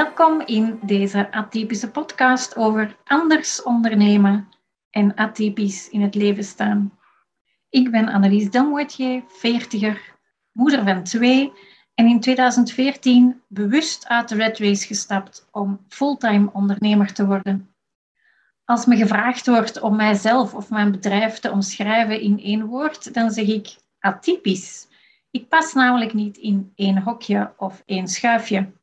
Welkom in deze atypische podcast over anders ondernemen en atypisch in het leven staan. Ik ben Annelies Delmoitier, veertiger, moeder van twee en in 2014 bewust uit de Red Race gestapt om fulltime ondernemer te worden. Als me gevraagd wordt om mijzelf of mijn bedrijf te omschrijven in één woord, dan zeg ik atypisch. Ik pas namelijk niet in één hokje of één schuifje.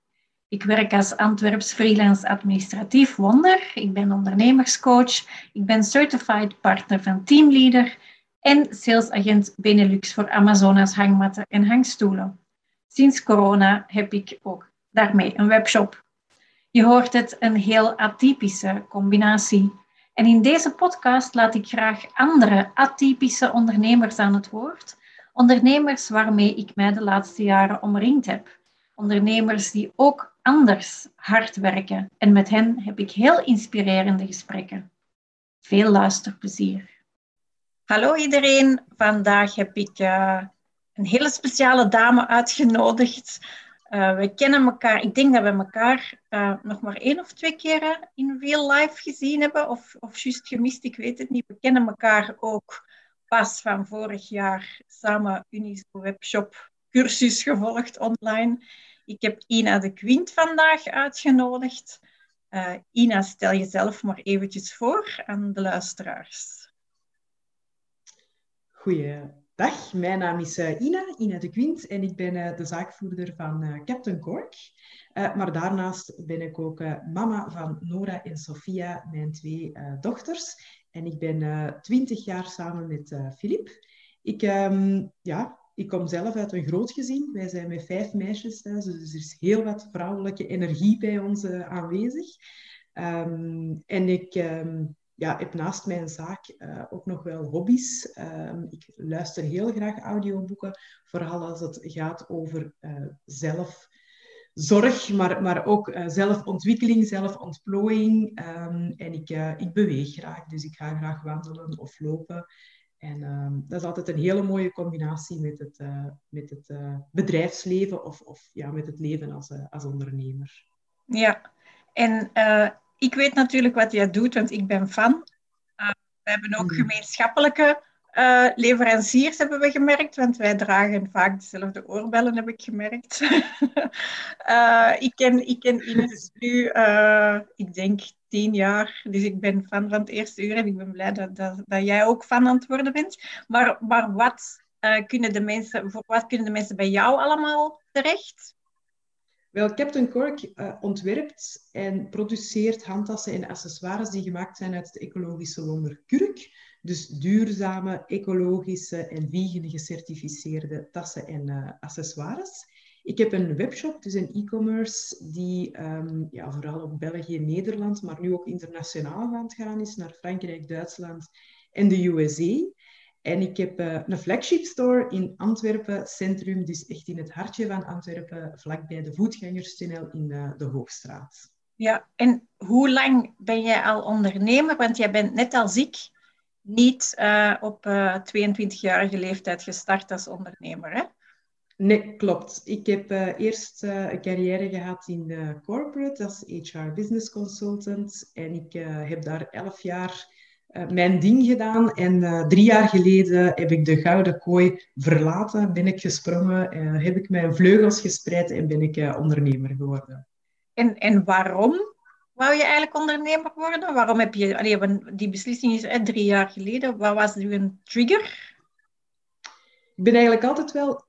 Ik werk als Antwerps freelance administratief wonder. Ik ben ondernemerscoach. Ik ben certified partner van Teamleader en salesagent Benelux voor Amazonas hangmatten en hangstoelen. Sinds corona heb ik ook daarmee een webshop. Je hoort het, een heel atypische combinatie. En in deze podcast laat ik graag andere atypische ondernemers aan het woord. Ondernemers waarmee ik mij de laatste jaren omringd heb. Ondernemers die ook anders hard werken. En met hen heb ik heel inspirerende gesprekken. Veel luisterplezier. Hallo iedereen. Vandaag heb ik uh, een hele speciale dame uitgenodigd. Uh, we kennen elkaar, ik denk dat we elkaar uh, nog maar één of twee keren in real life gezien hebben, of, of juist gemist, ik weet het niet. We kennen elkaar ook pas van vorig jaar samen Uniso Webshop cursus gevolgd online. Ik heb Ina de Quint vandaag uitgenodigd. Uh, Ina, stel jezelf maar eventjes voor aan de luisteraars. Goeiedag, mijn naam is uh, Ina, Ina de Quint, en ik ben uh, de zaakvoerder van Captain Cork. maar daarnaast ben ik ook mama van Nora en Sofia, mijn twee dochters. En ik ben twintig jaar samen met Filip. Ik, um, ja, ik kom zelf uit een groot gezin. Wij zijn met vijf meisjes thuis, dus er is heel wat vrouwelijke energie bij ons uh, aanwezig. Um, en ik um, ja, heb naast mijn zaak uh, ook nog wel hobby's. Um, ik luister heel graag audioboeken, vooral als het gaat over uh, zelfzorg, maar, maar ook zelfontwikkeling, zelfontplooiing. en ik, ik beweeg graag, dus ik ga graag wandelen of lopen. En uh, dat is altijd een hele mooie combinatie met het, uh, met het uh, bedrijfsleven of, of ja, met het leven als, uh, als ondernemer. Ja, en ik weet natuurlijk wat jij doet, want ik ben fan. we hebben ook mm. gemeenschappelijke leveranciers, hebben we gemerkt, want wij dragen vaak dezelfde oorbellen, heb ik gemerkt. ik, ken, ik ken Ines nu, ik denk tien jaar. Dus ik ben fan van het eerste uur en ik ben blij dat, dat, jij ook fan aan het worden bent. Maar, maar wat, uh, kunnen de mensen, voor wat kunnen de mensen bij jou allemaal terecht? Wel, Captain Cork uh, ontwerpt en produceert handtassen en accessoires die gemaakt zijn uit het ecologische wonder kurk. Dus duurzame, ecologische en vegan gecertificeerde tassen en uh, accessoires. Ik heb een webshop, dus een e-commerce, die um, ja, vooral op België, Nederland, maar nu ook internationaal aan het gaan is, naar Frankrijk, Duitsland en de USA. En ik heb uh, een flagship store in Antwerpen Centrum, dus echt in het hartje van Antwerpen, vlakbij de voetgangerstunnel in uh, de Hoogstraat. Ja, en hoe lang ben jij al ondernemer? Want jij bent net als ik niet uh, op 22-jarige leeftijd gestart als ondernemer, hè? Nee, klopt. Ik heb uh, eerst uh, een carrière gehad in uh, corporate als HR business consultant. En ik heb daar elf jaar mijn ding gedaan. En drie jaar geleden heb ik de gouden kooi verlaten, ben ik gesprongen, heb ik mijn vleugels gespreid en ben ik ondernemer geworden. En, en waarom wou je eigenlijk ondernemer worden? Waarom heb je, allee, die beslissing is drie jaar geleden, wat was nu een trigger? Ik ben eigenlijk altijd wel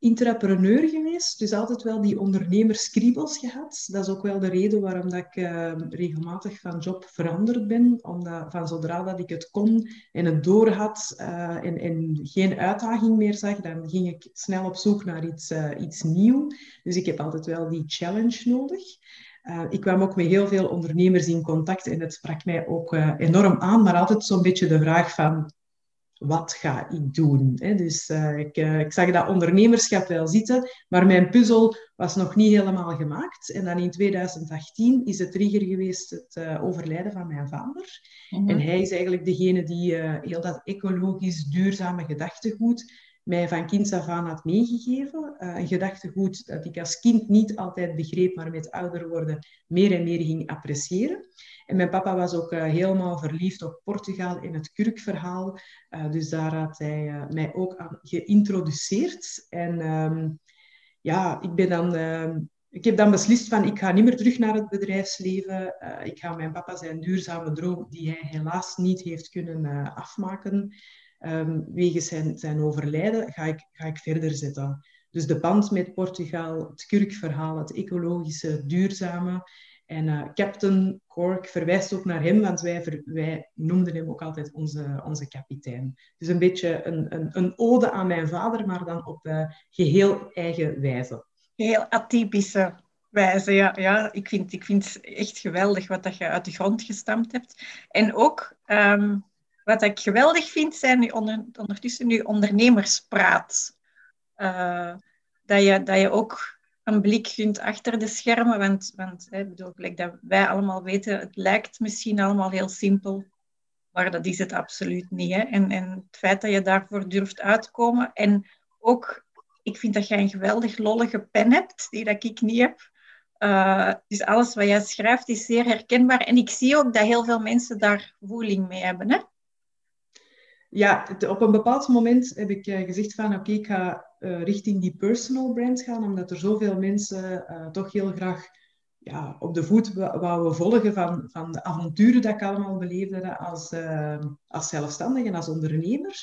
intrapreneur geweest, dus altijd wel die ondernemerskriebels gehad. Dat is ook wel de reden waarom dat ik uh, regelmatig van job veranderd ben. Omdat van zodra dat ik het kon en het door had uh, en, en, geen uitdaging meer zag, dan ging ik snel op zoek naar iets, uh, iets nieuws. Dus ik heb altijd wel die challenge nodig. ik kwam ook met heel veel ondernemers in contact en het sprak mij ook enorm aan, maar altijd zo'n beetje de vraag van wat ga ik doen? Dus uh, ik, uh, ik, zag dat ondernemerschap wel zitten, maar mijn puzzel was nog niet helemaal gemaakt. En dan in 2018 is de trigger geweest het uh, overlijden van mijn vader. Mm -hmm. En hij is eigenlijk degene die heel dat ecologisch duurzame gedachtegoed mij van kinds af aan had meegegeven. Een gedachtegoed dat ik als kind niet altijd begreep, maar met ouder worden meer en meer ging appreciëren. En mijn papa was ook uh, helemaal verliefd op Portugal in het kurkverhaal. Uh, dus daar had hij mij ook aan geïntroduceerd. En um, ja, ik ben dan ehm, ik heb dan beslist van ik ga niet meer terug naar het bedrijfsleven. Ik ga mijn papa zijn duurzame droom, die hij helaas niet heeft kunnen afmaken, um, wegens zijn, zijn overlijden, ga ik, ga ik verder zetten. Dus de band met Portugal, het kurkverhaal, het ecologische, duurzame. En uh, Captain Cork verwijst ook naar hem, want wij, noemden hem ook altijd onze, onze kapitein. Dus een beetje een, een, een ode aan mijn vader, maar dan op geheel eigen wijze heel atypische wijze. Ja, ja ik, vind, ik vind het echt geweldig wat dat je uit de grond gestampt hebt. En ook um, wat ik geweldig vind, zijn nu onder, ondertussen nu ondernemerspraat. Uh, dat, je, dat je ook een blik kunt achter de schermen. Want, want hè, bedoel, dat wij allemaal weten, het lijkt misschien allemaal heel simpel. Maar dat is het absoluut niet. Hè? En, en het feit dat je daarvoor durft uitkomen en ook ik vind dat jij een geweldig lollige pen hebt, die dat ik niet heb. Uh, dus alles wat jij schrijft is zeer herkenbaar. En ik zie ook dat heel veel mensen daar voeling mee hebben. Hè? Ja, op een bepaald moment heb ik uh, gezegd van oké, ik ga uh, richting die personal brand gaan, omdat er zoveel mensen toch heel graag ja, op de voet wouden volgen van, van de avonturen dat ik allemaal beleefde als, als zelfstandige en als ondernemer.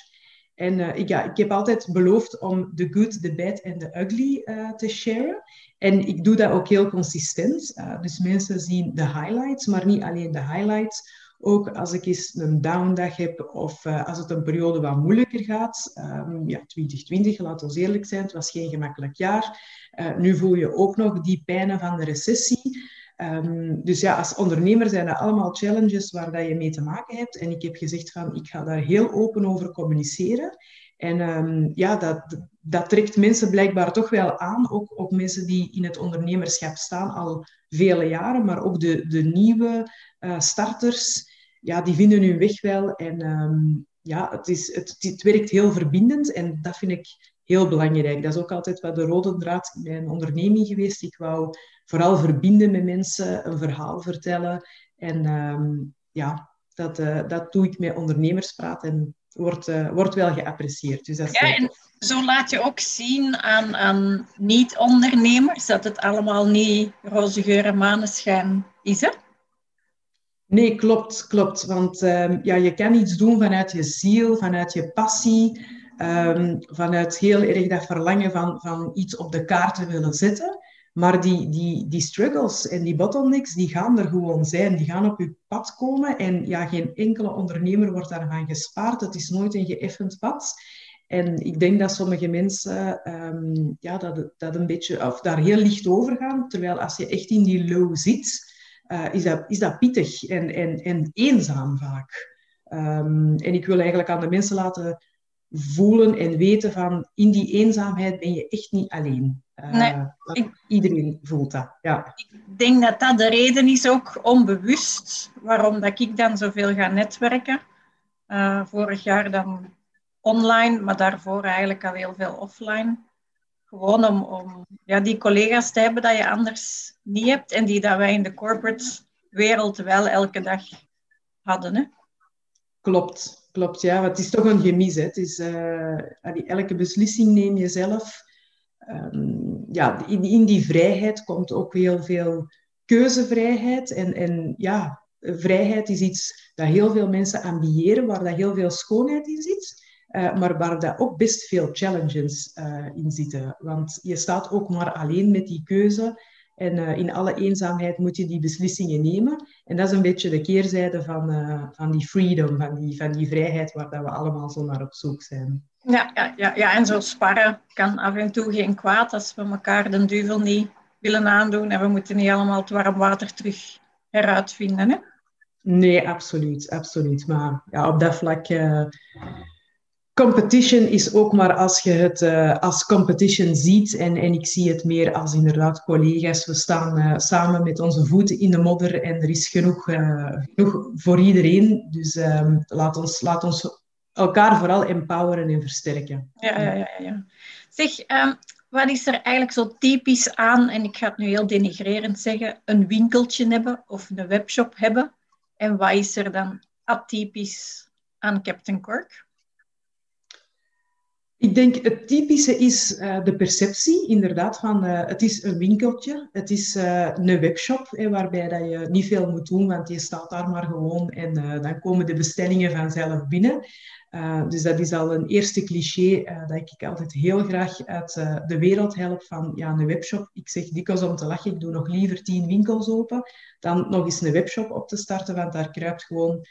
En ik, ja, ik heb altijd beloofd om de good, de bad en de ugly te sharen. En ik doe dat ook heel consistent. Dus mensen zien de highlights, maar niet alleen de highlights. Ook als ik eens een down dag heb of als het een periode wat moeilijker gaat. Um, ja, 2020, laten we eerlijk zijn, het was geen gemakkelijk jaar. nu voel je ook nog die pijnen van de recessie. Um, dus ja, als ondernemer zijn dat allemaal challenges waar dat je mee te maken hebt. En ik heb gezegd van, ik ga daar heel open over communiceren. En um, ja, dat, dat trekt mensen blijkbaar toch wel aan. Ook, ook mensen die in het ondernemerschap staan al vele jaren. Maar ook de, de nieuwe uh, starters, ja, die vinden hun weg wel. En um, ja, het, is, het, het werkt heel verbindend. En dat vind ik heel belangrijk. Dat is ook altijd wat de rode draad in mijn onderneming geweest. Ik wou vooral verbinden met mensen, een verhaal vertellen. En um, ja, dat, uh, dat doe ik met ondernemerspraat en wordt, uh, wordt wel geapprecieerd. Dus dat ja, en zo laat je ook zien aan, aan niet-ondernemers dat het allemaal niet roze geur en maneschijn is, hè? Nee, klopt, klopt. Want um, ja, je kan iets doen vanuit je ziel, vanuit je passie, um, vanuit heel erg dat verlangen van, van iets op de kaart te willen zetten. Maar die, die, die struggles en die bottlenecks, die gaan er gewoon zijn. Die gaan op je pad komen. En ja, geen enkele ondernemer wordt daarvan gespaard. Het is nooit een geëffend pad. En ik denk dat sommige mensen um, ja, dat, dat een beetje, of daar heel licht over gaan. Terwijl als je echt in die low zit, uh, is, dat, is dat pittig en, en, en eenzaam vaak. Um, en ik wil eigenlijk aan de mensen laten voelen en weten van in die eenzaamheid ben je echt niet alleen. Uh, nee, ik, iedereen voelt dat. Ja. Ik denk dat dat de reden is ook onbewust waarom dat ik dan zoveel ga netwerken. Uh, vorig jaar dan online, maar daarvoor eigenlijk al heel veel offline. Gewoon om, die collega's te hebben dat je anders niet hebt en die dat wij in de corporate wereld wel elke dag hadden. Hè? Klopt, klopt. Ja, het is toch een gemis. Het is, uh, elke beslissing neem je zelf. Um, ja, in, in, die vrijheid komt ook heel veel keuzevrijheid. En, en ja, vrijheid is iets dat heel veel mensen ambiëren, waar dat heel veel schoonheid in zit. Uh, maar waar daar ook best veel challenges uh, in zitten. Want je staat ook maar alleen met die keuze. En uh, in alle eenzaamheid moet je die beslissingen nemen. En dat is een beetje de keerzijde van, van die freedom, van die, van die vrijheid waar dat we allemaal zo naar op zoek zijn. Ja, ja, ja, ja, en zo sparren kan af en toe geen kwaad als we elkaar de duivel niet willen aandoen en we moeten niet allemaal het warm water terug heruitvinden. Hè? Nee, absoluut, absoluut. Maar ja, op dat vlak... Competition is ook maar als je het uh, als competition ziet. En, en ik zie het meer als inderdaad collega's. We staan uh, samen met onze voeten in de modder en er is genoeg, uh, genoeg voor iedereen. Dus um, laat, ons, laat ons elkaar vooral empoweren en versterken. Ja, ja, ja. ja. Zeg, ehm, wat is er eigenlijk zo typisch aan, en ik ga het nu heel denigrerend zeggen, een winkeltje hebben of een webshop hebben? En wat is er dan atypisch aan Captain Cork? Ik denk het typische is uh, de perceptie, inderdaad, van uh, het is een winkeltje, het is uh, een webshop, waarbij dat je niet veel moet doen, want je staat daar maar gewoon en dan komen de bestellingen vanzelf binnen. dus dat is al een eerste cliché dat ik altijd heel graag uit de wereld help van ja, een webshop. Ik zeg dikwijls om te lachen, ik doe nog liever tien winkels open dan nog eens een webshop op te starten, want daar kruipt gewoon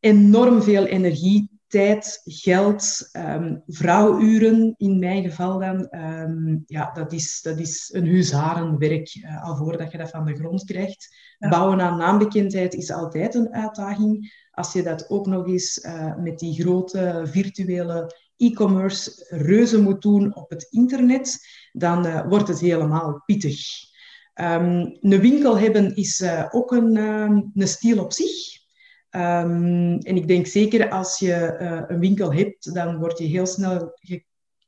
enorm veel energie tijd, geld, um, vrouwuren in mijn geval dan. Um, ja, dat is, dat is een huzarenwerk uh, al voordat je dat van de grond krijgt. Bouwen aan naambekendheid is altijd een uitdaging. Als je dat ook nog eens uh, met die grote virtuele e-commerce reuzen moet doen op het internet, dan uh, wordt het helemaal pittig. Um, een winkel hebben is ook een, een stiel op zich. Um, en ik denk zeker als je uh, een winkel hebt, dan word je heel snel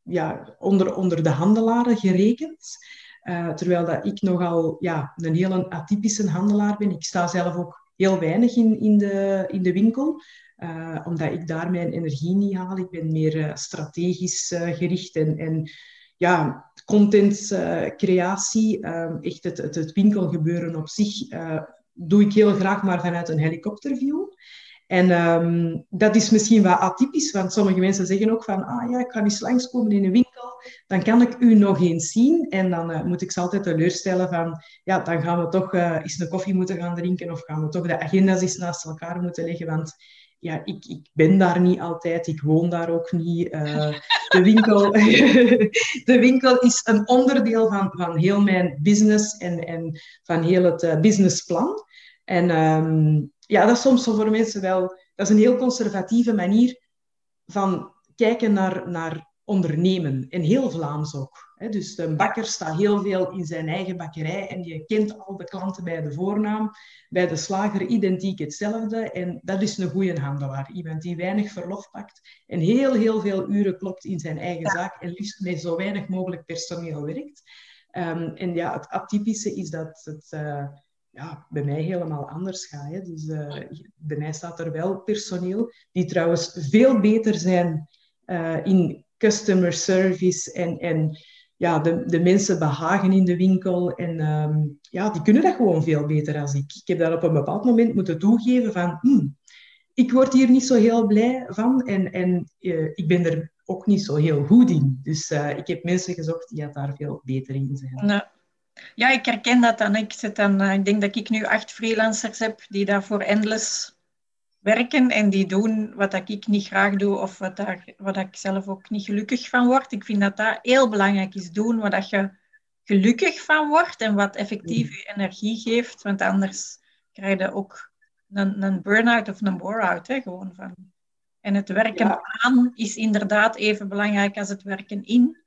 ja, onder, onder de handelaren gerekend. Uh, terwijl dat ik nogal ja, een heel atypische handelaar ben. Ik sta zelf ook heel weinig in, in, de, in de winkel, uh, omdat ik daar mijn energie niet haal. Ik ben meer strategisch gericht en, en ja, contentcreatie, echt het, het, het winkelgebeuren op zich doe ik heel graag maar vanuit een helikopterview. En um, dat is misschien wat atypisch, want sommige mensen zeggen ook van, ah ja, ik ga eens langskomen in een winkel, dan kan ik u nog eens zien. En dan uh, moet ik ze altijd teleurstellen van, ja, dan gaan we toch uh, eens een koffie moeten gaan drinken of gaan we toch de agenda's eens naast elkaar moeten leggen, want ja, ik, ik ben daar niet altijd, ik woon daar ook niet. Uh, de, winkel, de winkel is een onderdeel van, van heel mijn business en, en van heel het businessplan. En um, ja, dat is soms voor mensen wel... Dat is een heel conservatieve manier van kijken naar, naar ondernemen. En heel Vlaams ook. Dus de bakker staat heel veel in zijn eigen bakkerij en je kent al de klanten bij de voornaam. Bij de slager identiek hetzelfde. En dat is een goede handelaar. Iemand die weinig verlof pakt en heel, heel veel uren klopt in zijn eigen zaak en liefst met zo weinig mogelijk personeel werkt. Um, en ja, het atypische is dat het... Uh, ja, bij mij helemaal anders gaat. Hè. Dus uh, bij mij staat er wel personeel, die trouwens veel beter zijn uh, in customer service en, en ja, de, de mensen behagen in de winkel. En um, ja, die kunnen dat gewoon veel beter dan ik. Ik heb dat op een bepaald moment moeten toegeven van... Hmm, ik word hier niet zo heel blij van en, en uh, ik ben er ook niet zo heel goed in. Dus ik heb mensen gezocht die daar veel beter in zijn. Ja, ik herken dat dan. Ik, zit dan, uh, ik denk dat ik nu acht freelancers heb die daarvoor endless werken en die doen wat ik niet graag doe of wat, daar, wat ik zelf ook niet gelukkig van word. Ik vind dat dat heel belangrijk is, doen wat je gelukkig van wordt en wat effectief je energie geeft, want anders krijg je ook een, een burn-out of een bore-out. Gewoon van. En het werken aan is inderdaad even belangrijk als het werken in.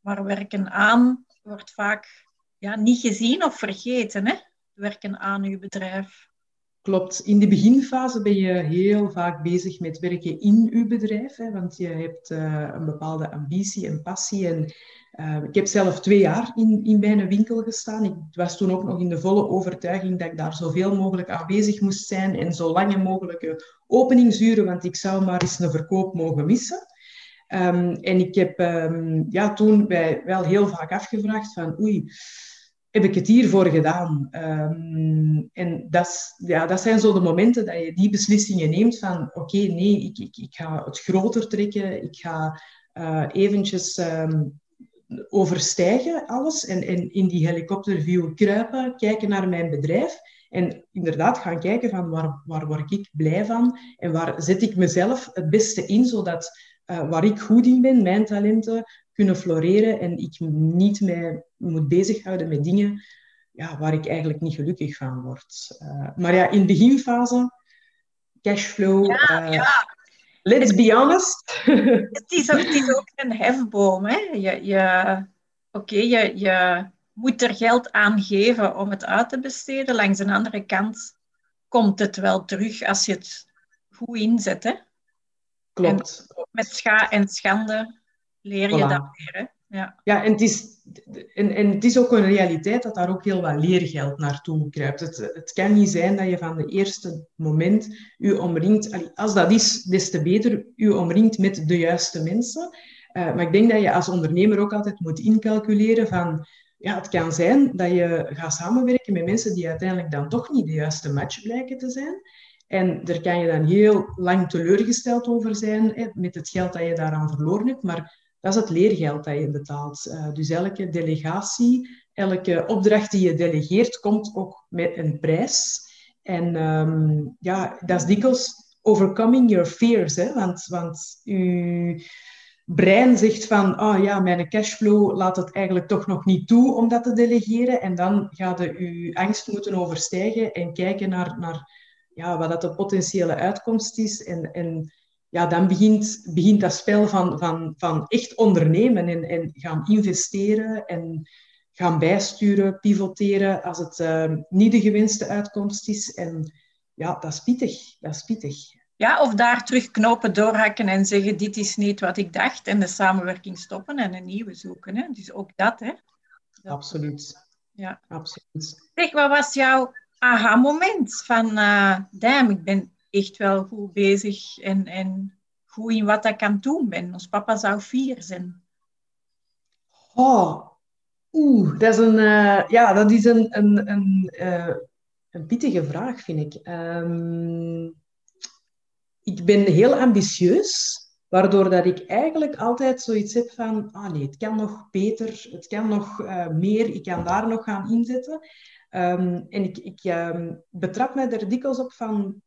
Maar werken aan wordt vaak ja, niet gezien of vergeten, hè? werken aan uw bedrijf. Klopt. In de beginfase ben je heel vaak bezig met werken in uw bedrijf, hè, want je hebt uh, een bepaalde ambitie en passie. En, uh, ik heb zelf twee jaar in, in mijn winkel gestaan. Ik was toen ook nog in de volle overtuiging dat ik daar zoveel mogelijk aanwezig moest zijn en zo lange mogelijke openingsuren, want ik zou maar eens een verkoop mogen missen. Um, en ik heb um, ja, toen bij wel heel vaak afgevraagd van oei, heb ik het hiervoor gedaan? Um, en dat, ja, dat zijn zo de momenten dat je die beslissingen neemt van oké, nee, ik, ik, ik ga het groter trekken, ik ga uh, eventjes overstijgen alles en, en in die helikopterview kruipen, kijken naar mijn bedrijf en inderdaad gaan kijken van waar, waar word ik blij van en waar zet ik mezelf het beste in, zodat uh, waar ik goed in ben, mijn talenten, kunnen floreren en ik niet mij moet bezighouden met dingen ja, waar ik eigenlijk niet gelukkig van word. Uh, maar ja, in de beginfase, cashflow. Ja, uh, ja. Let's be honest. het, is ook, het is ook een hefboom. Hè? Je, je, Oké, je, je moet er geld aan geven om het uit te besteden. Langs de andere kant komt het wel terug als je het goed inzet. Hè? Klopt. met scha en schande leer je Voilà. dat weer. Hè? Ja. Ja, en het, is, en, en het is ook een realiteit dat daar ook heel wat leergeld naartoe kruipt. Het, het kan niet zijn dat je van de eerste moment u omringt, als dat is, des te beter, u omringt met de juiste mensen. Eh, maar ik denk dat je als ondernemer ook altijd moet incalculeren van, ja, het kan zijn dat je gaat samenwerken met mensen die uiteindelijk dan toch niet de juiste match blijken te zijn. En daar kan je dan heel lang teleurgesteld over zijn, hè, met het geld dat je daaraan verloren hebt. Maar dat is het leergeld dat je betaalt. Uh, dus elke delegatie, elke opdracht die je delegeert, komt ook met een prijs. En um, ja, dat is dikwijls overcoming your fears. Hè? Want, want je brein zegt van, oh ja, mijn cashflow laat het eigenlijk toch nog niet toe om dat te delegeren. En dan gaat je je angst moeten overstijgen en kijken naar, naar ja, wat dat de potentiële uitkomst is. En, en ja, dan begint, begint dat spel van, van, van echt ondernemen en, en gaan investeren en gaan bijsturen, pivoteren als het uh, niet de gewenste uitkomst is. En ja, dat is pittig. Dat is pittig. Ja, of daar terug knopen doorhakken en zeggen, dit is niet wat ik dacht, en de samenwerking stoppen en een nieuwe zoeken. Hè? Dus ook dat, hè? Dat... Absoluut. Ja. Absoluut. Zeg, wat was jouw aha-moment van, uh, ik ben echt wel goed bezig en, en goed in wat ik kan doen ben. Ons papa zou vier zijn. Oh, oeh, dat is een, uh, ja, dat is een, een, een, uh, een pittige vraag, vind ik. Um, ik ben heel ambitieus, waardoor dat ik eigenlijk altijd zoiets heb van, ah nee, het kan nog beter, het kan nog meer, ik kan daar nog gaan inzetten. Um, en ik, ik um, betrap mij er dikwijls op van,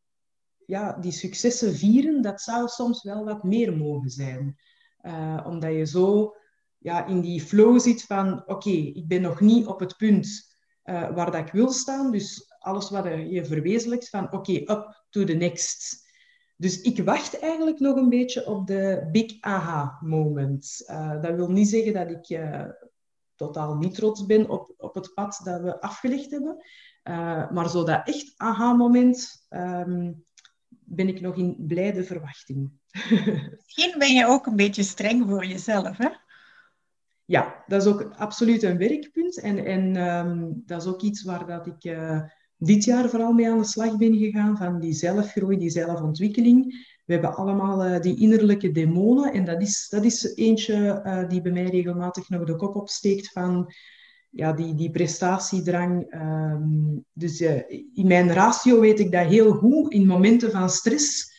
ja, die successen vieren, dat zou soms wel wat meer mogen zijn. Uh, omdat je zo ja, in die flow zit van, oké, ik ben nog niet op het punt uh, waar dat ik wil staan, dus alles wat je verwezenlijkt van, oké, up to the next. Dus ik wacht eigenlijk nog een beetje op de big aha moment. Uh, dat wil niet zeggen dat ik totaal niet trots ben op, op het pad dat we afgelegd hebben. maar zo dat echt aha moment, um, ben ik nog in blijde verwachting. Misschien ben je ook een beetje streng voor jezelf, hè? Ja, dat is ook absoluut een werkpunt. En, en um, dat is ook iets waar dat ik uh, dit jaar vooral mee aan de slag ben gegaan, van die zelfgroei, die zelfontwikkeling. We hebben allemaal uh, die innerlijke demonen. En dat is, dat is eentje uh, die bij mij regelmatig nog de kop opsteekt van ja, die, die prestatiedrang. Um, dus uh, in mijn ratio weet ik dat heel goed. In momenten van stress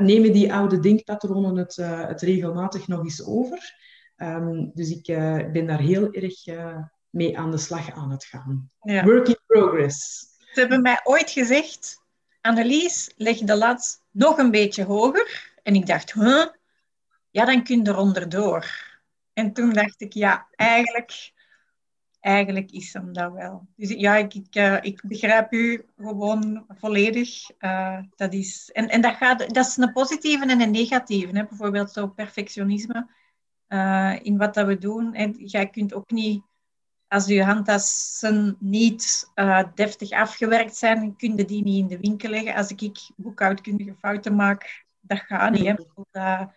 nemen die oude denkpatronen het, het regelmatig nog eens over. Um, dus ik ben daar heel erg mee aan de slag aan het gaan. Ja. Work in progress. Ze hebben mij ooit gezegd, Annelies, leg de lat nog een beetje hoger. En ik dacht? Ja, dan kun je eronder door. En toen dacht ik, ja, eigenlijk eigenlijk is hem dat wel. Dus ja, ik, ik, uh, ik begrijp u gewoon volledig. Uh, dat is, en en dat, gaat, dat is een positieve en een negatieve. Hè? Bijvoorbeeld zo perfectionisme uh, in wat dat we doen. En jij kunt ook niet, als je handtassen niet deftig afgewerkt zijn, kun je die niet in de winkel leggen. Als ik boekhoudkundige fouten maak, dat gaat niet. Hè? Dat,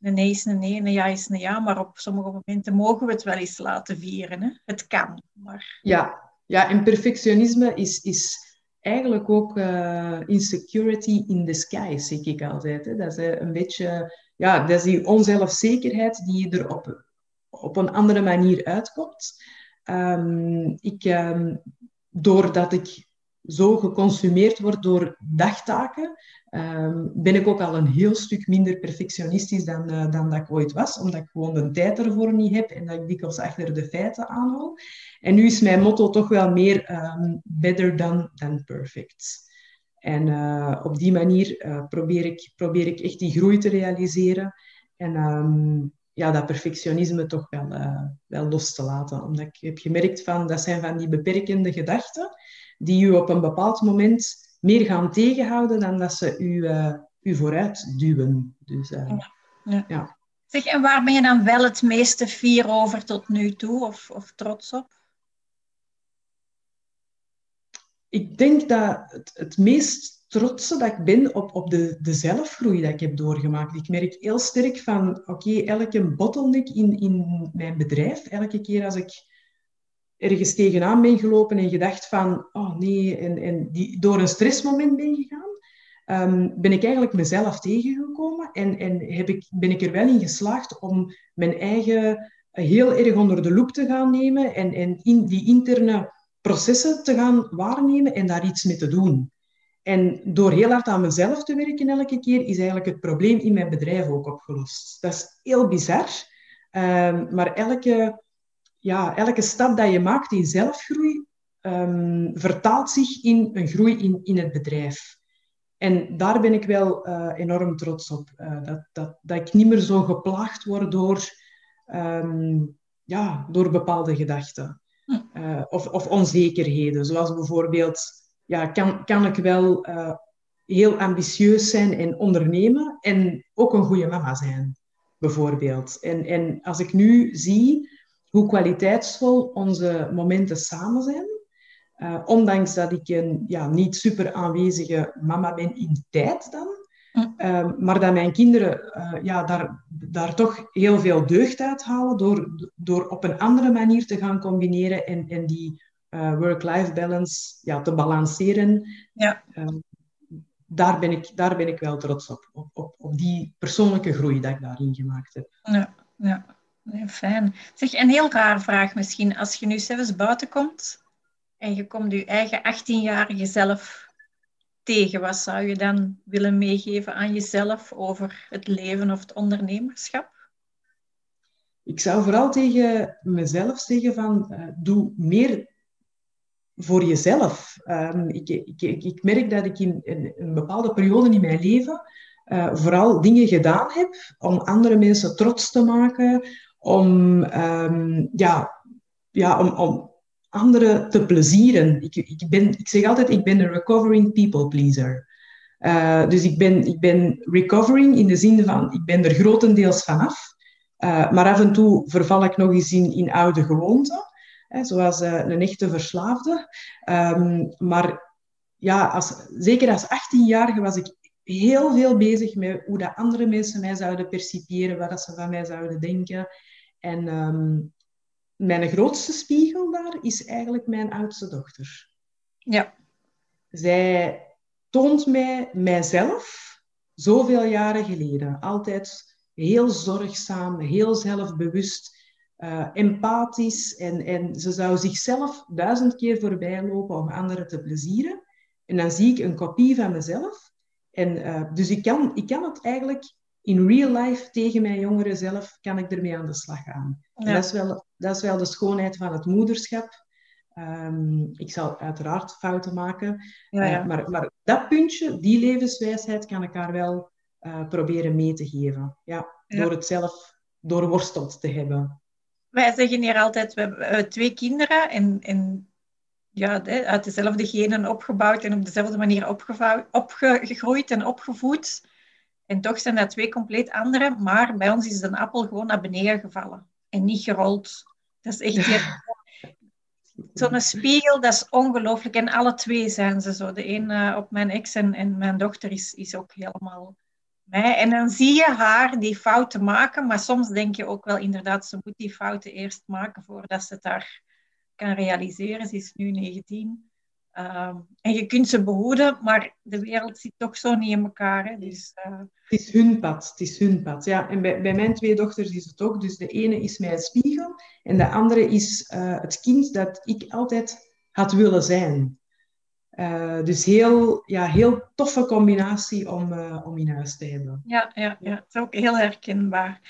een nee is een nee, een ja is een ja, maar op sommige momenten mogen we het wel eens laten vieren. Hè? Het kan. Maar... Ja, ja, en perfectionisme is, is eigenlijk ook uh, insecurity in the sky, zeg ik altijd. Hè? Dat is uh, een beetje, ja, dat is die onzelfzekerheid die je er op, op een andere manier uitkomt. Um, ik, um, doordat ik zo geconsumeerd word door dagtaken, um, ben ik ook al een heel stuk minder perfectionistisch dan, uh, dan dat ik ooit was, omdat ik gewoon de tijd ervoor niet heb en dat ik dikwijls achter de feiten aanhou. En nu is mijn motto toch wel meer better than, than perfect. En uh, op die manier uh, probeer, ik, probeer ik echt die groei te realiseren en ja, dat perfectionisme toch wel, wel los te laten. Omdat ik heb gemerkt van, dat zijn van die beperkende gedachten die u op een bepaald moment meer gaan tegenhouden dan dat ze u, uh, u vooruit duwen. Dus, uh, ja. Ja. ja. Zeg, en waar ben je dan wel het meeste fier over tot nu toe of, of trots op? Ik denk dat het, het meest trotse dat ik ben op, op de, de zelfgroei dat ik heb doorgemaakt. Ik merk heel sterk van, oké, elke bottleneck in, in mijn bedrijf, elke keer als ik ergens tegenaan ben gelopen en gedacht van, oh nee, en, die, door een stressmoment ben gegaan, Ehm, ben ik eigenlijk mezelf tegengekomen en, en heb ik, ben ik er wel in geslaagd om mijn eigen heel erg onder de loep te gaan nemen en, en in die interne processen te gaan waarnemen en daar iets mee te doen. En door heel hard aan mezelf te werken elke keer, is eigenlijk het probleem in mijn bedrijf ook opgelost. Dat is heel bizar, um, maar elke, ja, elke stap dat je maakt in zelfgroei um, vertaalt zich in een groei in, in het bedrijf. En daar ben ik wel uh, enorm trots op. Uh, dat, dat, dat ik niet meer zo geplaagd word door, um, ja, door bepaalde gedachten. Uh, of, of onzekerheden. Zoals bijvoorbeeld, ja, kan, kan ik wel heel ambitieus zijn en ondernemen en ook een goede mama zijn, bijvoorbeeld. En, en als ik nu zie hoe kwaliteitsvol onze momenten samen zijn, uh, ondanks dat ik een ja, niet super aanwezige mama ben in tijd dan. Uh, maar dat mijn kinderen uh, ja, daar, daar toch heel veel deugd uit halen door, door op een andere manier te gaan combineren en, en die work-life balance ja, te balanceren. Ja. Ehm, daar, ben ik, daar ben ik wel trots op, op, op, op die persoonlijke groei dat ik daarin gemaakt heb. Ja, ja. Nee, fijn. Zeg, een heel raar vraag misschien. Als je nu zelfs buiten komt, en je komt je eigen 18-jarige zelf tegen, wat zou je dan willen meegeven aan jezelf over het leven of het ondernemerschap? Ik zou vooral tegen mezelf zeggen van uh, doe meer voor jezelf. Um, ik, ik, ik, merk dat ik in een, bepaalde periode in mijn leven uh, vooral dingen gedaan heb om andere mensen trots te maken, om, um, ja, ja, om, om anderen te plezieren. Ik, ik, ben, ik zeg altijd, ik ben een recovering people pleaser. Uh, dus ik ben, ik ben recovering in de zin van, ik ben er grotendeels vanaf. Uh, maar af en toe verval ik nog eens in, in oude gewoonten. Hè, zoals uh, een echte verslaafde. Um, maar ja, als, zeker als 18-jarige was ik heel veel bezig met hoe dat andere mensen mij zouden percipiëren, wat dat ze van mij zouden denken. En um, mijn grootste spiegel daar is eigenlijk mijn oudste dochter. Ja. Zij toont mij mijzelf zoveel jaren geleden. Altijd heel zorgzaam, heel zelfbewust, uh, empathisch. En, en ze zou zichzelf duizend keer voorbij lopen om anderen te plezieren. En dan zie ik een kopie van mezelf. En, uh, dus ik kan, ik kan het eigenlijk in real life tegen mijn jongeren zelf kan ik ermee aan de slag gaan. Dat, is wel, dat is wel de schoonheid van het moederschap. Um, ik zal uiteraard fouten maken. Ja, ja. Uh, maar, maar dat puntje, die levenswijsheid, kan ik haar wel uh, proberen mee te geven. Ja, Door het zelf doorworsteld te hebben. Wij zeggen hier altijd, we hebben twee kinderen en, en ja, uit dezelfde genen opgebouwd en op dezelfde manier opgegroeid en opgevoed. En toch zijn dat twee compleet andere, maar bij ons is de appel gewoon naar beneden gevallen en niet gerold. Dat is echt zo'n spiegel, dat is ongelooflijk. En alle twee zijn ze zo. De een uh, op mijn ex en, en mijn dochter is, is ook helemaal mij. En dan zie je haar die fouten maken, maar soms denk je ook wel inderdaad, ze moet die fouten eerst maken voordat ze het daar kan realiseren. Ze is nu 19. Ehm, en je kunt ze behoeden, maar de wereld zit toch zo niet in elkaar. Hè? Dus, uh... Het is hun pad, het is hun pad. Ja, en bij, bij mijn twee dochters is het ook. Dus de ene is mijn spiegel en de andere is uh, het kind dat ik altijd had willen zijn. Uh, dus heel, ja, heel toffe combinatie om, om in huis te hebben. Ja, ja, ja, dat is ook heel herkenbaar.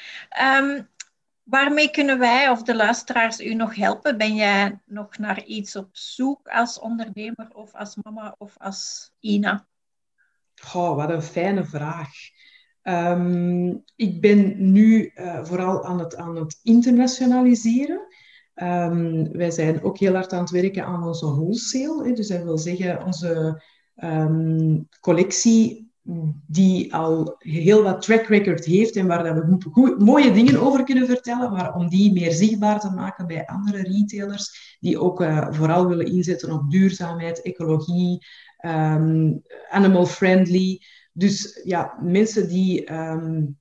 Um, Waarmee kunnen wij of de luisteraars u nog helpen? Ben jij nog naar iets op zoek als ondernemer of als mama of als Ina? Oh, wat een fijne vraag. Um, ik ben nu uh, vooral aan het, aan het internationaliseren. Um, wij zijn ook heel hard aan het werken aan onze wholesale. Hè. Dus dat wil zeggen onze um, collectie die al heel wat track record heeft en waar dat we mooie dingen over kunnen vertellen, maar om die meer zichtbaar te maken bij andere retailers die ook uh, vooral willen inzetten op duurzaamheid, ecologie, um, animal friendly. Dus ja, mensen die um,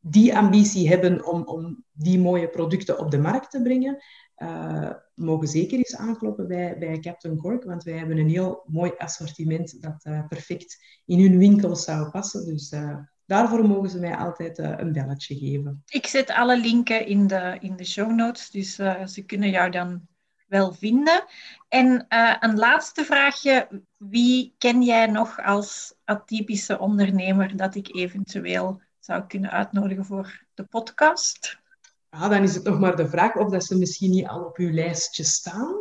die ambitie hebben om, om die mooie producten op de markt te brengen, uh, mogen zeker eens aankloppen bij, bij Captain Cork, want wij hebben een heel mooi assortiment dat uh, perfect in hun winkel zou passen. Dus uh, daarvoor mogen ze mij altijd een belletje geven. Ik zet alle linken in de, in de show notes, dus ze kunnen jou dan wel vinden. En een laatste vraagje. Wie ken jij nog als atypische ondernemer dat ik eventueel zou kunnen uitnodigen voor de podcast? Ja, dan is het nog maar de vraag of dat ze misschien niet al op uw lijstje staan.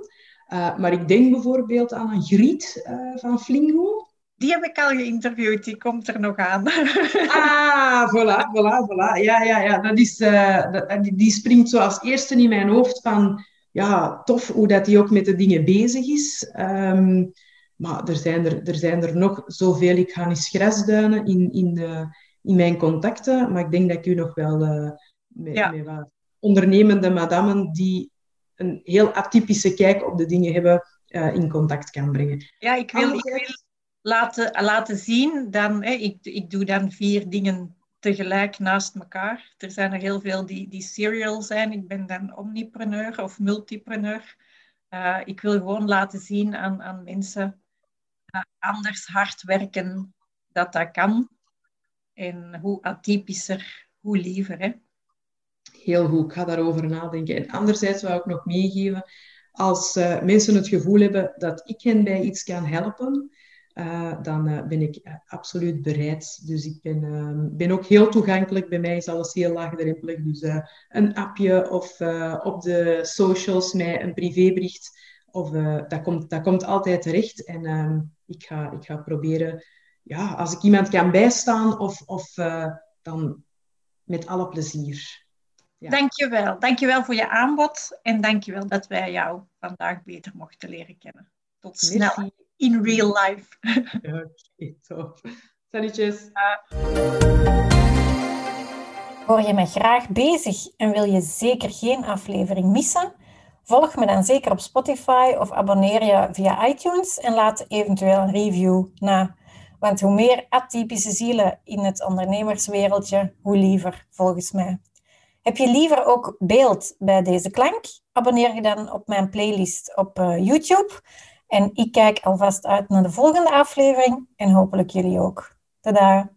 Uh, maar ik denk bijvoorbeeld aan een Griet uh, van Flingo. Die heb ik al geïnterviewd, die komt er nog aan. ah, voilà, voilà, voilà. Ja, ja, ja. Dat is, uh, dat, die, die, springt zo als eerste in mijn hoofd van... Ja, tof hoe dat die ook met de dingen bezig is. Um, maar er zijn er, er zijn er nog zoveel. Ik ga eens grasduinen in, in, de, in mijn contacten. Maar ik denk dat ik u nog wel met, ja. wat ondernemende madammen die een heel atypische kijk op de dingen hebben, uh, in contact kan brengen. Ja, ik wil, ik wil laten, laten zien, dan, hè, ik, ik doe dan vier dingen tegelijk naast elkaar. Er zijn er heel veel die, die serial zijn. Ik ben dan omnipreneur of multipreneur. Uh, ik wil gewoon laten zien aan, aan mensen uh, anders hard werken dat dat kan. En hoe atypischer, hoe liever. Hè? Heel goed. Ik ga daarover nadenken. En anderzijds wil ik nog meegeven, als uh, mensen het gevoel hebben dat ik hen bij iets kan helpen, uh, dan uh, ben ik absoluut bereid. Dus ik ben, ehm, ben ook heel toegankelijk. Bij mij is alles heel laagdrempelig. Dus een appje of op de socials mij een privébericht. Of, dat, komt, dat komt altijd terecht. En ehm, ik, ga, ik ga proberen, ja, als ik iemand kan bijstaan, of, of dan met alle plezier. Ja. Dankjewel. Dankjewel voor je aanbod en dankjewel dat wij jou vandaag beter mochten leren kennen. Tot snel in real life. Oké, okay, top. Salutjes. Hoor je mij graag bezig en wil je zeker geen aflevering missen? Volg me dan zeker op Spotify of abonneer je via iTunes en laat eventueel een review na. Want hoe meer atypische zielen in het ondernemerswereldje, hoe liever volgens mij. Heb je liever ook beeld bij deze klank? Abonneer je dan op mijn playlist op uh, YouTube. En ik kijk alvast uit naar de volgende aflevering en hopelijk jullie ook. Tada!